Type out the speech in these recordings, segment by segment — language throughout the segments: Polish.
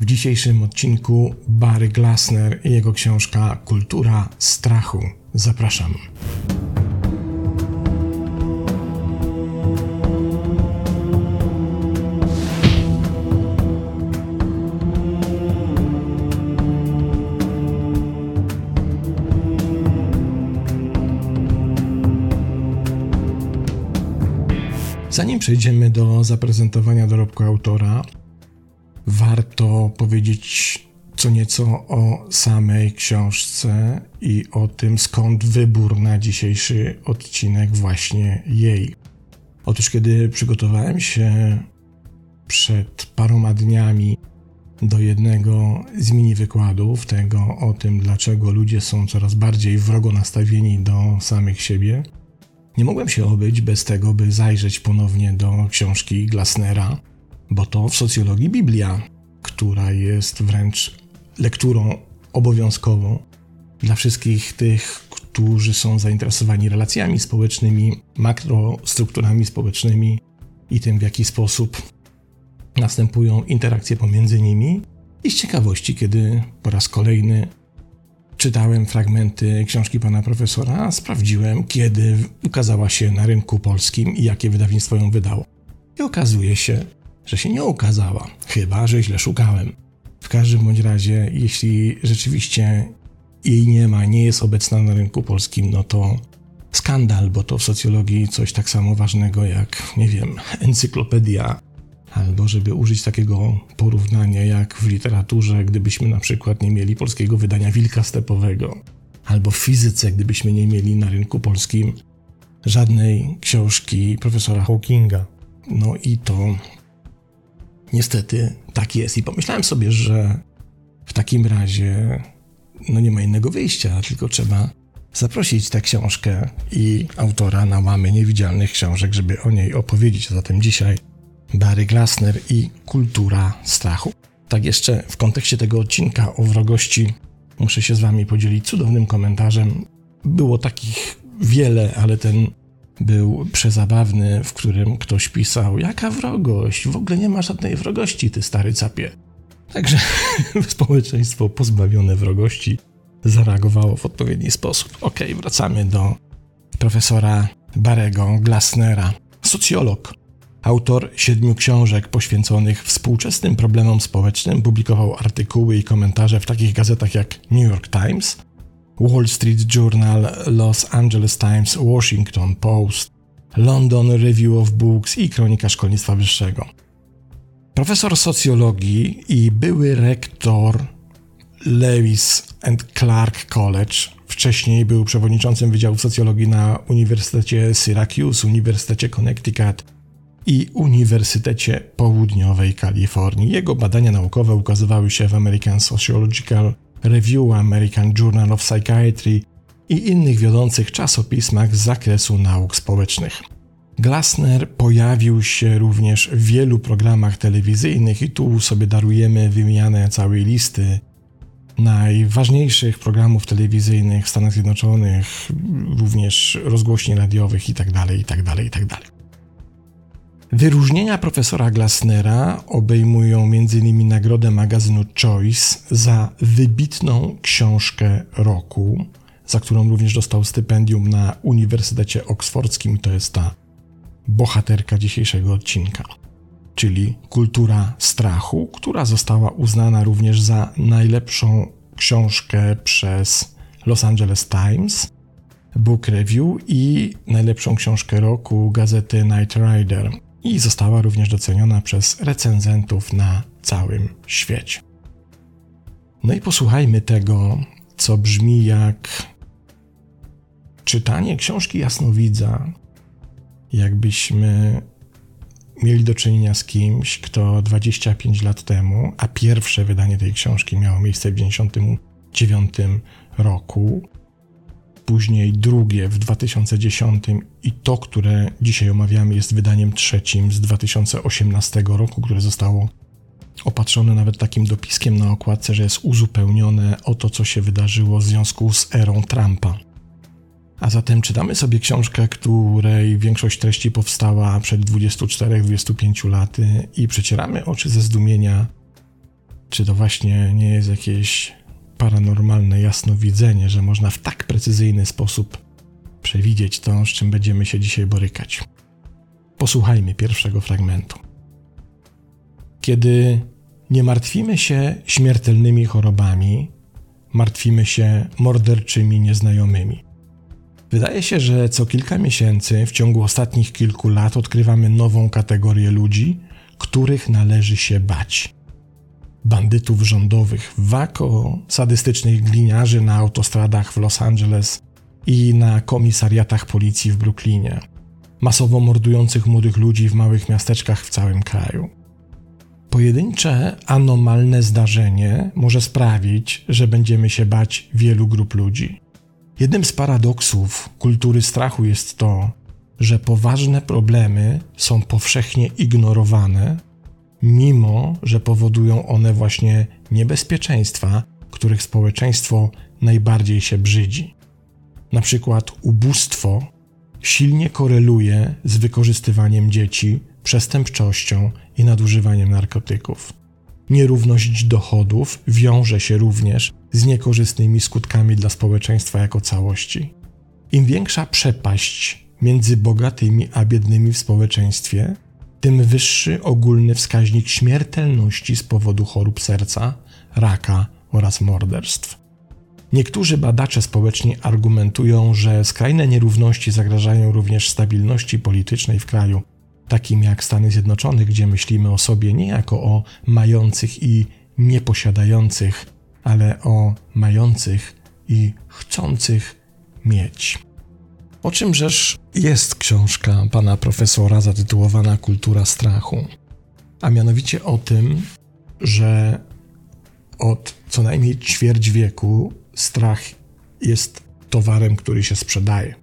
W dzisiejszym odcinku Barry Glassner i jego książka Kultura strachu. Zapraszam. Zanim przejdziemy do zaprezentowania dorobku autora, warto powiedzieć co nieco o samej książce i o tym, skąd wybór na dzisiejszy odcinek właśnie jej. Otóż, kiedy przygotowałem się przed paroma dniami do jednego z mini wykładów, tego o tym, dlaczego ludzie są coraz bardziej wrogo nastawieni do samych siebie, nie mogłem się obyć bez tego, by zajrzeć ponownie do książki Glasnera, bo to w socjologii Biblia, która jest wręcz lekturą obowiązkową dla wszystkich tych, którzy są zainteresowani relacjami społecznymi, makrostrukturami społecznymi i tym, w jaki sposób następują interakcje pomiędzy nimi. I z ciekawości, kiedy po raz kolejny czytałem fragmenty książki pana profesora, sprawdziłem, kiedy ukazała się na rynku polskim i jakie wydawnictwo ją wydało. I okazuje się, że się nie ukazała, chyba że źle szukałem. W każdym bądź razie, jeśli rzeczywiście jej nie ma, nie jest obecna na rynku polskim, no to skandal, bo to w socjologii coś tak samo ważnego jak, nie wiem, encyklopedia Albo żeby użyć takiego porównania jak w literaturze, gdybyśmy na przykład nie mieli polskiego wydania Wilka Stepowego, albo w fizyce, gdybyśmy nie mieli na rynku polskim żadnej książki profesora Hawkinga. No i to niestety tak jest. I pomyślałem sobie, że w takim razie no nie ma innego wyjścia, tylko trzeba zaprosić tę książkę i autora na łamy niewidzialnych książek, żeby o niej opowiedzieć. Zatem dzisiaj Barry Glassner i kultura strachu. Tak jeszcze w kontekście tego odcinka o wrogości muszę się z wami podzielić cudownym komentarzem. Było takich wiele, ale ten był przezabawny, w którym ktoś pisał: Jaka wrogość? W ogóle nie ma żadnej wrogości, ty stary capie. Także społeczeństwo pozbawione wrogości zareagowało w odpowiedni sposób. Ok, wracamy do profesora Barego Glassnera, socjolog, Autor siedmiu książek poświęconych współczesnym problemom społecznym publikował artykuły i komentarze w takich gazetach jak New York Times, Wall Street Journal, Los Angeles Times, Washington Post, London Review of Books i Kronika Szkolnictwa Wyższego. Profesor socjologii i były rektor Lewis and Clark College. Wcześniej był przewodniczącym Wydziału Socjologii na Uniwersytecie Syracuse, Uniwersytecie Connecticut i Uniwersytecie Południowej Kalifornii. Jego badania naukowe ukazywały się w American Sociological Review, American Journal of Psychiatry i innych wiodących czasopismach z zakresu nauk społecznych. Glassner pojawił się również w wielu programach telewizyjnych i tu sobie darujemy wymianę całej listy najważniejszych programów telewizyjnych w Stanach Zjednoczonych, również rozgłośni radiowych itd., itd., itd. Wyróżnienia profesora Glassnera obejmują m.in. nagrodę magazynu Choice za wybitną książkę roku, za którą również dostał stypendium na Uniwersytecie Oksfordzkim. To jest ta bohaterka dzisiejszego odcinka, czyli Kultura Strachu, która została uznana również za najlepszą książkę przez Los Angeles Times, Book Review i najlepszą książkę roku gazety Night Rider i została również doceniona przez recenzentów na całym świecie. No i posłuchajmy tego, co brzmi jak czytanie książki jasnowidza, jakbyśmy mieli do czynienia z kimś, kto 25 lat temu, a pierwsze wydanie tej książki miało miejsce w 1999 roku, później drugie w 2010 i to, które dzisiaj omawiamy, jest wydaniem trzecim z 2018 roku, które zostało opatrzone nawet takim dopiskiem na okładce, że jest uzupełnione o to, co się wydarzyło w związku z erą Trumpa. A zatem czytamy sobie książkę, której większość treści powstała przed 24-25 laty i przecieramy oczy ze zdumienia czy to właśnie nie jest jakieś paranormalne jasnowidzenie, że można w tak precyzyjny sposób przewidzieć to, z czym będziemy się dzisiaj borykać. Posłuchajmy pierwszego fragmentu. Kiedy nie martwimy się śmiertelnymi chorobami, martwimy się morderczymi nieznajomymi. Wydaje się, że co kilka miesięcy w ciągu ostatnich kilku lat odkrywamy nową kategorię ludzi, których należy się bać. Bandytów rządowych w Waco, sadystycznych gliniarzy na autostradach w Los Angeles i na komisariatach policji w Brooklynie, masowo mordujących młodych ludzi w małych miasteczkach w całym kraju. Pojedyncze, anomalne zdarzenie może sprawić, że będziemy się bać wielu grup ludzi. Jednym z paradoksów kultury strachu jest to, że poważne problemy są powszechnie ignorowane, mimo że powodują one właśnie niebezpieczeństwa, których społeczeństwo najbardziej się brzydzi. Na przykład ubóstwo silnie koreluje z wykorzystywaniem dzieci, przestępczością i nadużywaniem narkotyków. Nierówność dochodów wiąże się również z niekorzystnymi skutkami dla społeczeństwa jako całości. Im większa przepaść między bogatymi a biednymi w społeczeństwie, tym wyższy ogólny wskaźnik śmiertelności z powodu chorób serca, raka oraz morderstw. Niektórzy badacze społeczni argumentują, że skrajne nierówności zagrażają również stabilności politycznej w kraju, takim jak Stany Zjednoczone, gdzie myślimy o sobie nie jako o mających i nieposiadających, ale o mających i chcących mieć. O czym rzecz jest książka pana profesora zatytułowana Kultura strachu? A mianowicie o tym, że od co najmniej ćwierć wieku strach jest towarem, który się sprzedaje.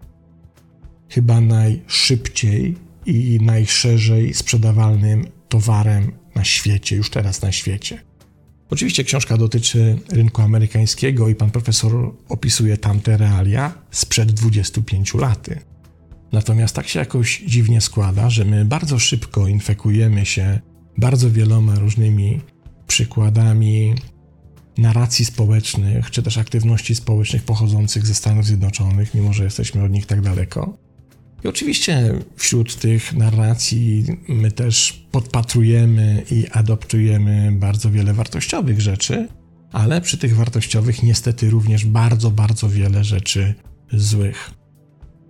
Chyba najszybciej i najszerzej sprzedawalnym towarem na świecie, już teraz na świecie. Oczywiście książka dotyczy rynku amerykańskiego i pan profesor opisuje tamte realia sprzed 25 lat. Natomiast tak się jakoś dziwnie składa, że my bardzo szybko infekujemy się bardzo wieloma różnymi przykładami narracji społecznych, czy też aktywności społecznych pochodzących ze Stanów Zjednoczonych, mimo że jesteśmy od nich tak daleko. I oczywiście wśród tych narracji my też podpatrujemy i adoptujemy bardzo wiele wartościowych rzeczy, ale przy tych wartościowych niestety również bardzo, bardzo wiele rzeczy złych.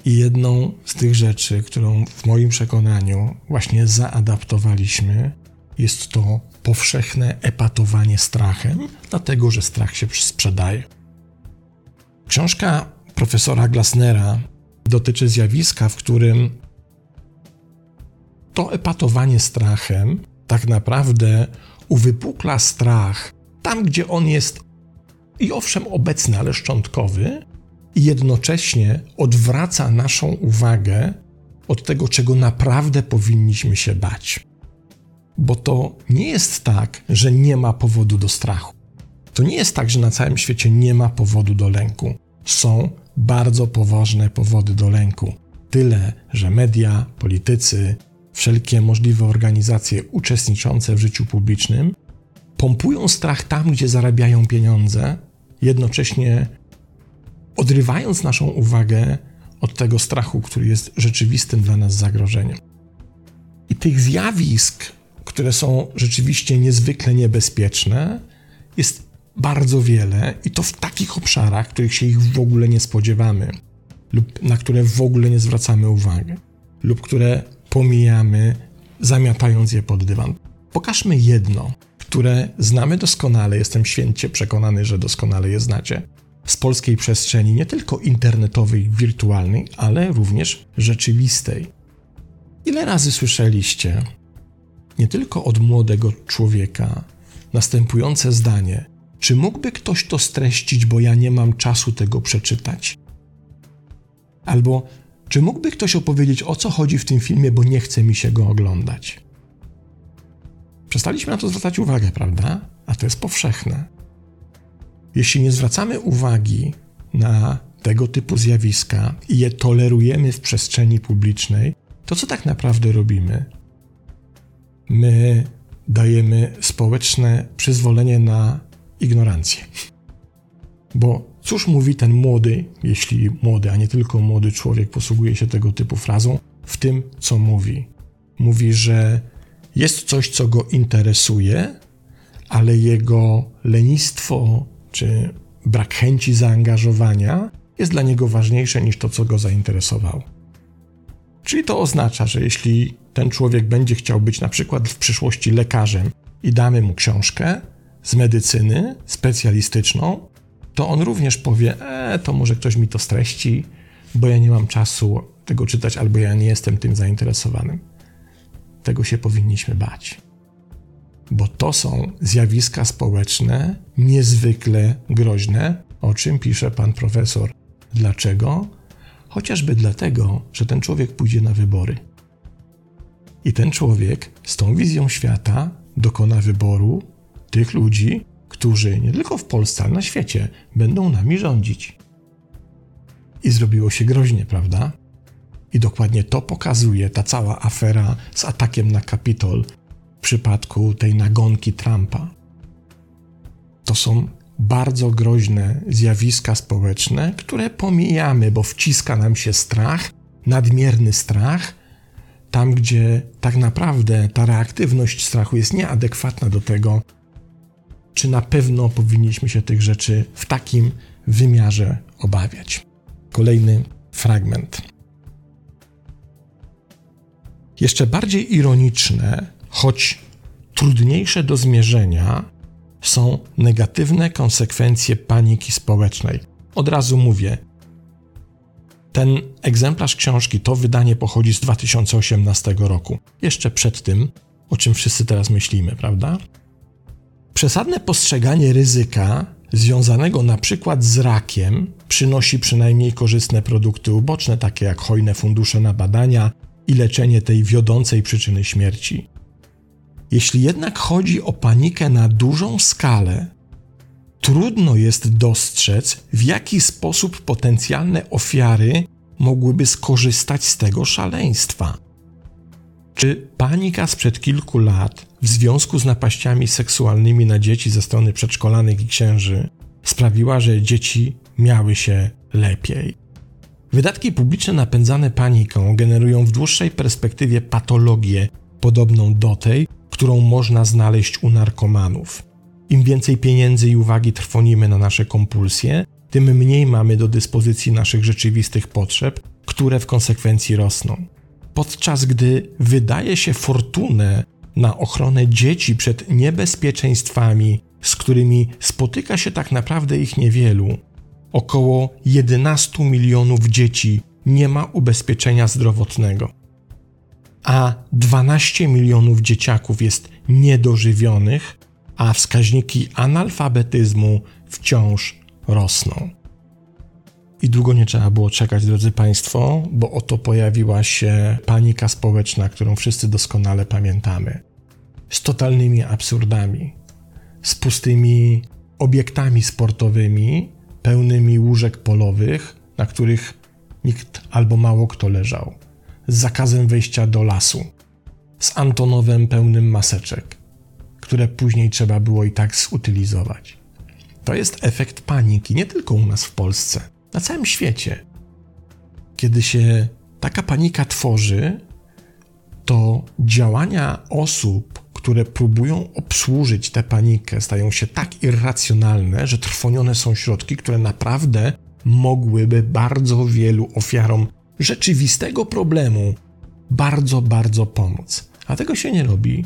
I jedną z tych rzeczy, którą w moim przekonaniu właśnie zaadaptowaliśmy, jest to powszechne epatowanie strachem, dlatego że strach się sprzedaje. Książka profesora Glasnera dotyczy zjawiska, w którym to epatowanie strachem tak naprawdę uwypukla strach tam, gdzie on jest i owszem obecny, ale szczątkowy, i jednocześnie odwraca naszą uwagę od tego, czego naprawdę powinniśmy się bać. Bo to nie jest tak, że nie ma powodu do strachu. To nie jest tak, że na całym świecie nie ma powodu do lęku. Są bardzo poważne powody do lęku. Tyle, że media, politycy, wszelkie możliwe organizacje uczestniczące w życiu publicznym pompują strach tam, gdzie zarabiają pieniądze, jednocześnie odrywając naszą uwagę od tego strachu, który jest rzeczywistym dla nas zagrożeniem. I tych zjawisk, które są rzeczywiście niezwykle niebezpieczne, jest bardzo wiele i to w takich obszarach, których się ich w ogóle nie spodziewamy, lub na które w ogóle nie zwracamy uwagi, lub które pomijamy, zamiatając je pod dywan. Pokażmy jedno, które znamy doskonale, jestem święcie przekonany, że doskonale je znacie, z polskiej przestrzeni nie tylko internetowej, wirtualnej, ale również rzeczywistej. Ile razy słyszeliście, nie tylko od młodego człowieka, następujące zdanie: czy mógłby ktoś to streścić, bo ja nie mam czasu tego przeczytać? Albo czy mógłby ktoś opowiedzieć, o co chodzi w tym filmie, bo nie chce mi się go oglądać? Przestaliśmy na to zwracać uwagę, prawda? A to jest powszechne. Jeśli nie zwracamy uwagi na tego typu zjawiska i je tolerujemy w przestrzeni publicznej, to co tak naprawdę robimy? My dajemy społeczne przyzwolenie na ignorancję. Bo cóż mówi ten młody, jeśli młody, a nie tylko młody człowiek posługuje się tego typu frazą, w tym, co mówi? Mówi, że jest coś, co go interesuje, ale jego lenistwo czy brak chęci zaangażowania jest dla niego ważniejsze niż to, co go zainteresowało. Czyli to oznacza, że jeśli ten człowiek będzie chciał być na przykład w przyszłości lekarzem i damy mu książkę z medycyny specjalistyczną, to on również powie: E, to może ktoś mi to streści, bo ja nie mam czasu tego czytać, albo ja nie jestem tym zainteresowanym. Tego się powinniśmy bać. Bo to są zjawiska społeczne niezwykle groźne, o czym pisze pan profesor. Dlaczego? Chociażby dlatego, że ten człowiek pójdzie na wybory. I ten człowiek z tą wizją świata dokona wyboru tych ludzi, którzy nie tylko w Polsce, ale na świecie będą nami rządzić. I zrobiło się groźnie, prawda? I dokładnie to pokazuje ta cała afera z atakiem na Kapitol w przypadku tej nagonki Trumpa. To są bardzo groźne zjawiska społeczne, które pomijamy, bo wciska nam się strach, nadmierny strach, tam gdzie tak naprawdę ta reaktywność strachu jest nieadekwatna do tego, czy na pewno powinniśmy się tych rzeczy w takim wymiarze obawiać. Kolejny fragment. Jeszcze bardziej ironiczne, choć trudniejsze do zmierzenia, są negatywne konsekwencje paniki społecznej. Od razu mówię, ten egzemplarz książki, to wydanie pochodzi z 2018 roku, jeszcze przed tym, o czym wszyscy teraz myślimy, prawda? Przesadne postrzeganie ryzyka związanego na przykład z rakiem przynosi przynajmniej korzystne produkty uboczne, takie jak hojne fundusze na badania i leczenie tej wiodącej przyczyny śmierci. Jeśli jednak chodzi o panikę na dużą skalę, trudno jest dostrzec, w jaki sposób potencjalne ofiary mogłyby skorzystać z tego szaleństwa. Czy panika sprzed kilku lat w związku z napaściami seksualnymi na dzieci ze strony przedszkolanych i księży sprawiła, że dzieci miały się lepiej? Wydatki publiczne napędzane paniką generują w dłuższej perspektywie patologię podobną do tej, którą można znaleźć u narkomanów. Im więcej pieniędzy i uwagi trwonimy na nasze kompulsje, tym mniej mamy do dyspozycji naszych rzeczywistych potrzeb, które w konsekwencji rosną. Podczas gdy wydaje się fortunę na ochronę dzieci przed niebezpieczeństwami, z którymi spotyka się tak naprawdę ich niewielu, około 11 milionów dzieci nie ma ubezpieczenia zdrowotnego a 12 milionów dzieciaków jest niedożywionych, a wskaźniki analfabetyzmu wciąż rosną. I długo nie trzeba było czekać, drodzy Państwo, bo oto pojawiła się panika społeczna, którą wszyscy doskonale pamiętamy. Z totalnymi absurdami, z pustymi obiektami sportowymi, pełnymi łóżek polowych, na których nikt albo mało kto leżał z zakazem wejścia do lasu, z Antonowem pełnym maseczek, które później trzeba było i tak zutylizować. To jest efekt paniki, nie tylko u nas w Polsce, na całym świecie. Kiedy się taka panika tworzy, to działania osób, które próbują obsłużyć tę panikę, stają się tak irracjonalne, że trwonione są środki, które naprawdę mogłyby bardzo wielu ofiarom rzeczywistego problemu bardzo, bardzo pomóc. A tego się nie robi,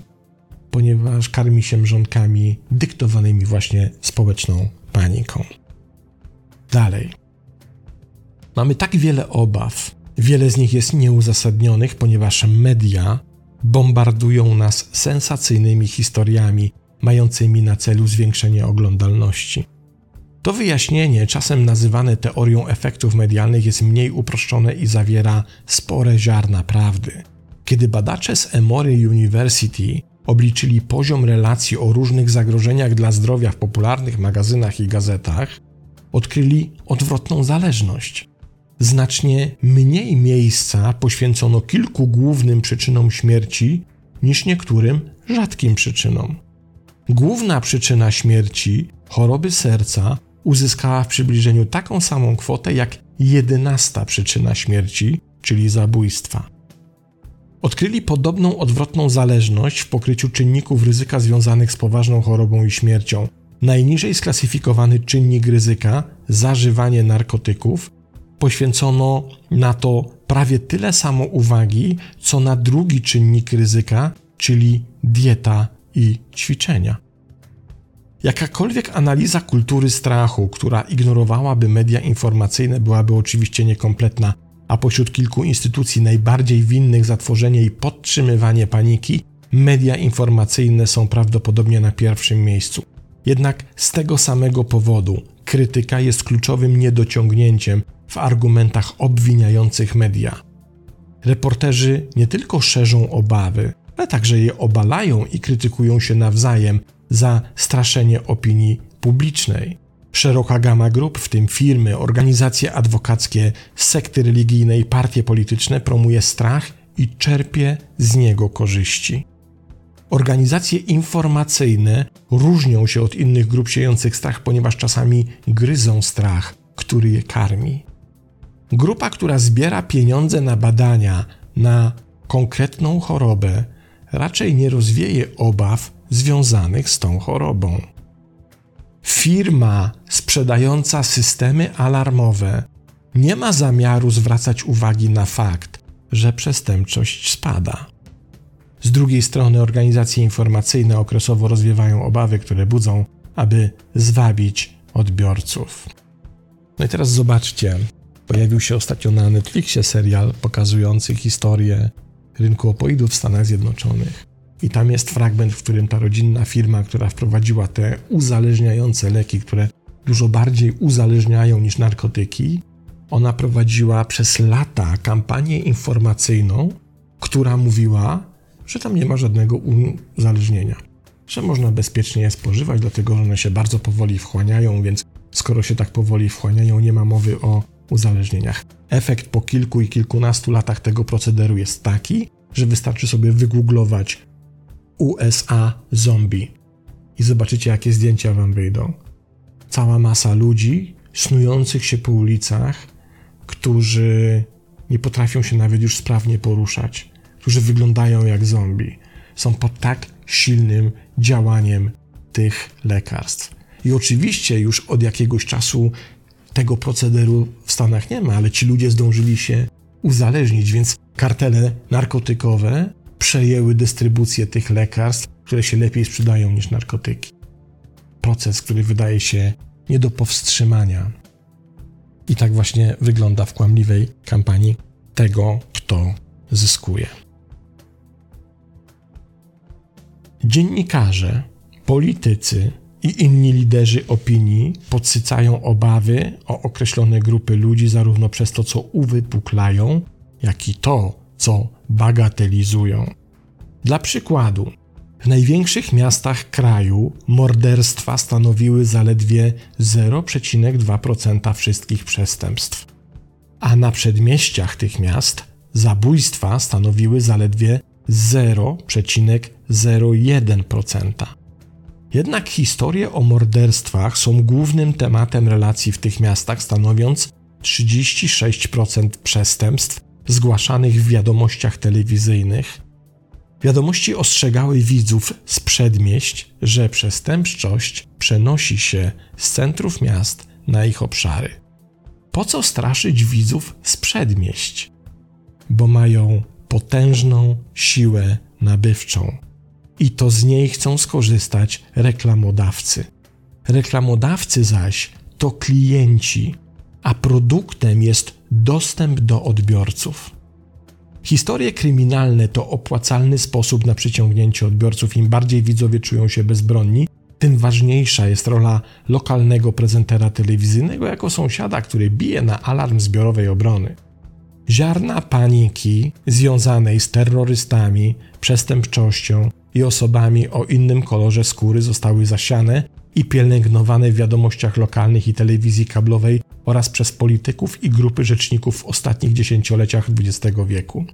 ponieważ karmi się mrzonkami dyktowanymi właśnie społeczną paniką. Dalej. Mamy tak wiele obaw, wiele z nich jest nieuzasadnionych, ponieważ media bombardują nas sensacyjnymi historiami mającymi na celu zwiększenie oglądalności. To wyjaśnienie, czasem nazywane teorią efektów medialnych, jest mniej uproszczone i zawiera spore ziarna prawdy. Kiedy badacze z Emory University obliczyli poziom relacji o różnych zagrożeniach dla zdrowia w popularnych magazynach i gazetach, odkryli odwrotną zależność. Znacznie mniej miejsca poświęcono kilku głównym przyczynom śmierci niż niektórym rzadkim przyczynom. Główna przyczyna śmierci, choroby serca, uzyskała w przybliżeniu taką samą kwotę jak jedenasta przyczyna śmierci, czyli zabójstwa. Odkryli podobną odwrotną zależność w pokryciu czynników ryzyka związanych z poważną chorobą i śmiercią. Najniżej sklasyfikowany czynnik ryzyka, zażywanie narkotyków, poświęcono na to prawie tyle samo uwagi, co na drugi czynnik ryzyka, czyli dieta i ćwiczenia. Jakakolwiek analiza kultury strachu, która ignorowałaby media informacyjne, byłaby oczywiście niekompletna, a pośród kilku instytucji najbardziej winnych za tworzenie i podtrzymywanie paniki, media informacyjne są prawdopodobnie na pierwszym miejscu. Jednak z tego samego powodu krytyka jest kluczowym niedociągnięciem w argumentach obwiniających media. Reporterzy nie tylko szerzą obawy, ale także je obalają i krytykują się nawzajem za straszenie opinii publicznej. Szeroka gama grup, w tym firmy, organizacje adwokackie, sekty religijne i partie polityczne, promuje strach i czerpie z niego korzyści. Organizacje informacyjne różnią się od innych grup siejących strach, ponieważ czasami gryzą strach, który je karmi. Grupa, która zbiera pieniądze na badania na konkretną chorobę, raczej nie rozwieje obaw związanych z tą chorobą. Firma sprzedająca systemy alarmowe nie ma zamiaru zwracać uwagi na fakt, że przestępczość spada. Z drugiej strony, organizacje informacyjne okresowo rozwiewają obawy, które budzą, aby zwabić odbiorców. No i teraz zobaczcie, pojawił się ostatnio na Netflixie serial pokazujący historię rynku opoidów w Stanach Zjednoczonych. I tam jest fragment, w którym ta rodzinna firma, która wprowadziła te uzależniające leki, które dużo bardziej uzależniają niż narkotyki, ona prowadziła przez lata kampanię informacyjną, która mówiła, że tam nie ma żadnego uzależnienia, że można bezpiecznie je spożywać, dlatego że one się bardzo powoli wchłaniają, więc skoro się tak powoli wchłaniają, nie ma mowy o uzależnieniach. Efekt po kilku i kilkunastu latach tego procederu jest taki, że wystarczy sobie wygooglować USA zombie i zobaczycie, jakie zdjęcia wam wyjdą. Cała masa ludzi snujących się po ulicach, którzy nie potrafią się nawet już sprawnie poruszać, którzy wyglądają jak zombie. Są pod tak silnym działaniem tych lekarstw. I oczywiście już od jakiegoś czasu tego procederu Stanach nie ma, ale ci ludzie zdążyli się uzależnić, więc kartele narkotykowe przejęły dystrybucję tych lekarstw, które się lepiej sprzedają niż narkotyki. Proces, który wydaje się nie do powstrzymania. I tak właśnie wygląda w kłamliwej kampanii tego, kto zyskuje. Dziennikarze, politycy i inni liderzy opinii podsycają obawy o określone grupy ludzi zarówno przez to, co uwypuklają, jak i to, co bagatelizują. Dla przykładu, w największych miastach kraju morderstwa stanowiły zaledwie 0,2% wszystkich przestępstw, a na przedmieściach tych miast zabójstwa stanowiły zaledwie 0,01%. Jednak historie o morderstwach są głównym tematem relacji w tych miastach, stanowiąc 36% przestępstw zgłaszanych w wiadomościach telewizyjnych. Wiadomości ostrzegały widzów z przedmieść, że przestępczość przenosi się z centrów miast na ich obszary. Po co straszyć widzów z przedmieść? Bo mają potężną siłę nabywczą i to z niej chcą skorzystać reklamodawcy. Reklamodawcy zaś to klienci, a produktem jest dostęp do odbiorców. Historie kryminalne to opłacalny sposób na przyciągnięcie odbiorców. Im bardziej widzowie czują się bezbronni, tym ważniejsza jest rola lokalnego prezentera telewizyjnego jako sąsiada, który bije na alarm zbiorowej obrony. Ziarna paniki związanej z terrorystami, przestępczością i osobami o innym kolorze skóry zostały zasiane i pielęgnowane w wiadomościach lokalnych i telewizji kablowej oraz przez polityków i grupy rzeczników w ostatnich dziesięcioleciach XX wieku.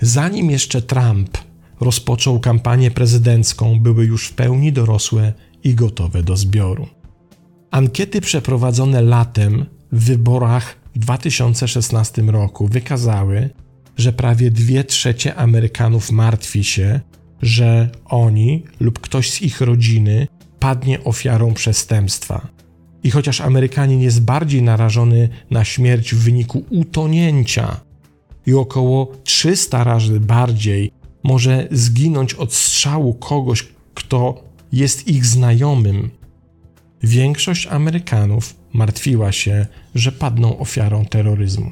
Zanim jeszcze Trump rozpoczął kampanię prezydencką, były już w pełni dorosłe i gotowe do zbioru. Ankiety przeprowadzone latem w wyborach w 2016 roku wykazały, że prawie 2 trzecie Amerykanów martwi się, że oni lub ktoś z ich rodziny padnie ofiarą przestępstwa. I chociaż Amerykanin jest bardziej narażony na śmierć w wyniku utonięcia i około 300 razy bardziej może zginąć od strzału kogoś, kto jest ich znajomym, większość Amerykanów martwiła się, że padną ofiarą terroryzmu.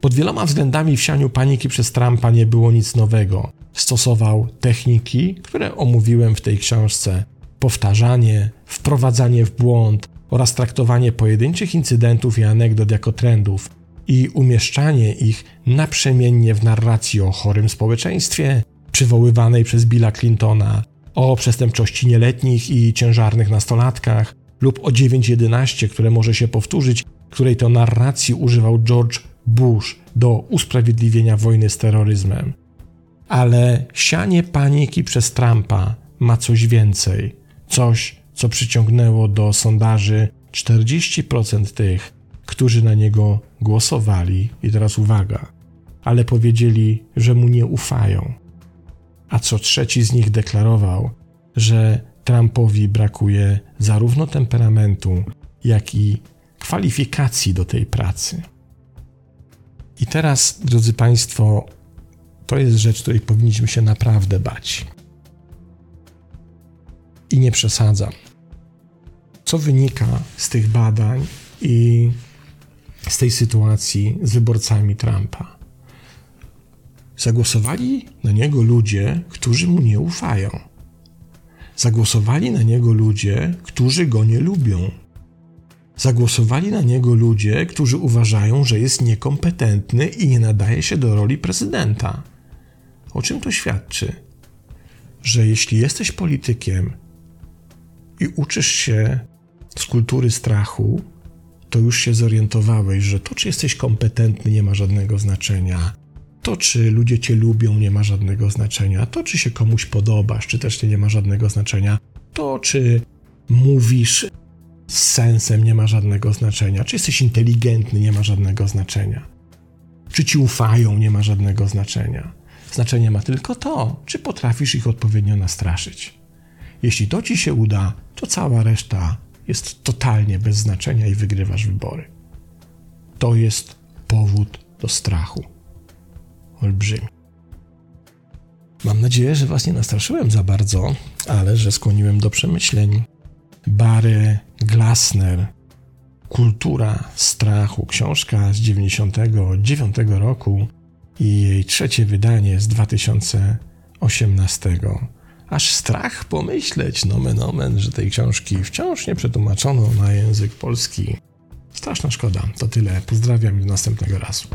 Pod wieloma względami w sianiu paniki przez Trumpa nie było nic nowego. Stosował techniki, które omówiłem w tej książce: powtarzanie, wprowadzanie w błąd oraz traktowanie pojedynczych incydentów i anegdot jako trendów i umieszczanie ich naprzemiennie w narracji o chorym społeczeństwie, przywoływanej przez Billa Clintona, o przestępczości nieletnich i ciężarnych nastolatkach, lub o 9.11, które może się powtórzyć, której to narracji używał George Bush do usprawiedliwienia wojny z terroryzmem. Ale sianie paniki przez Trumpa ma coś więcej, coś, co przyciągnęło do sondaży 40% tych, którzy na niego głosowali, i teraz uwaga, ale powiedzieli, że mu nie ufają. A co trzeci z nich deklarował, że Trumpowi brakuje zarówno temperamentu, jak i kwalifikacji do tej pracy. I teraz, drodzy Państwo, to jest rzecz, której powinniśmy się naprawdę bać. I nie przesadzam. Co wynika z tych badań i z tej sytuacji z wyborcami Trumpa? Zagłosowali na niego ludzie, którzy mu nie ufają. Zagłosowali na niego ludzie, którzy go nie lubią. Zagłosowali na niego ludzie, którzy uważają, że jest niekompetentny i nie nadaje się do roli prezydenta. O czym to świadczy? Że jeśli jesteś politykiem i uczysz się z kultury strachu, to już się zorientowałeś, że to, czy jesteś kompetentny, nie ma żadnego znaczenia. To, czy ludzie cię lubią, nie ma żadnego znaczenia. To, czy się komuś podobasz, czy też nie ma żadnego znaczenia. To, czy mówisz z sensem, nie ma żadnego znaczenia. Czy jesteś inteligentny, nie ma żadnego znaczenia. Czy ci ufają, nie ma żadnego znaczenia. Znaczenie ma tylko to, czy potrafisz ich odpowiednio nastraszyć. Jeśli to ci się uda, to cała reszta jest totalnie bez znaczenia i wygrywasz wybory. To jest powód do strachu olbrzymi. Mam nadzieję, że Was nie nastraszyłem za bardzo, ale że skłoniłem do przemyśleń. Barry Glassner, Kultura strachu, książka z 99 roku i jej trzecie wydanie z 2018. Aż strach pomyśleć, nomen omen, że tej książki wciąż nie przetłumaczono na język polski. Straszna szkoda. To tyle. Pozdrawiam i do następnego razu.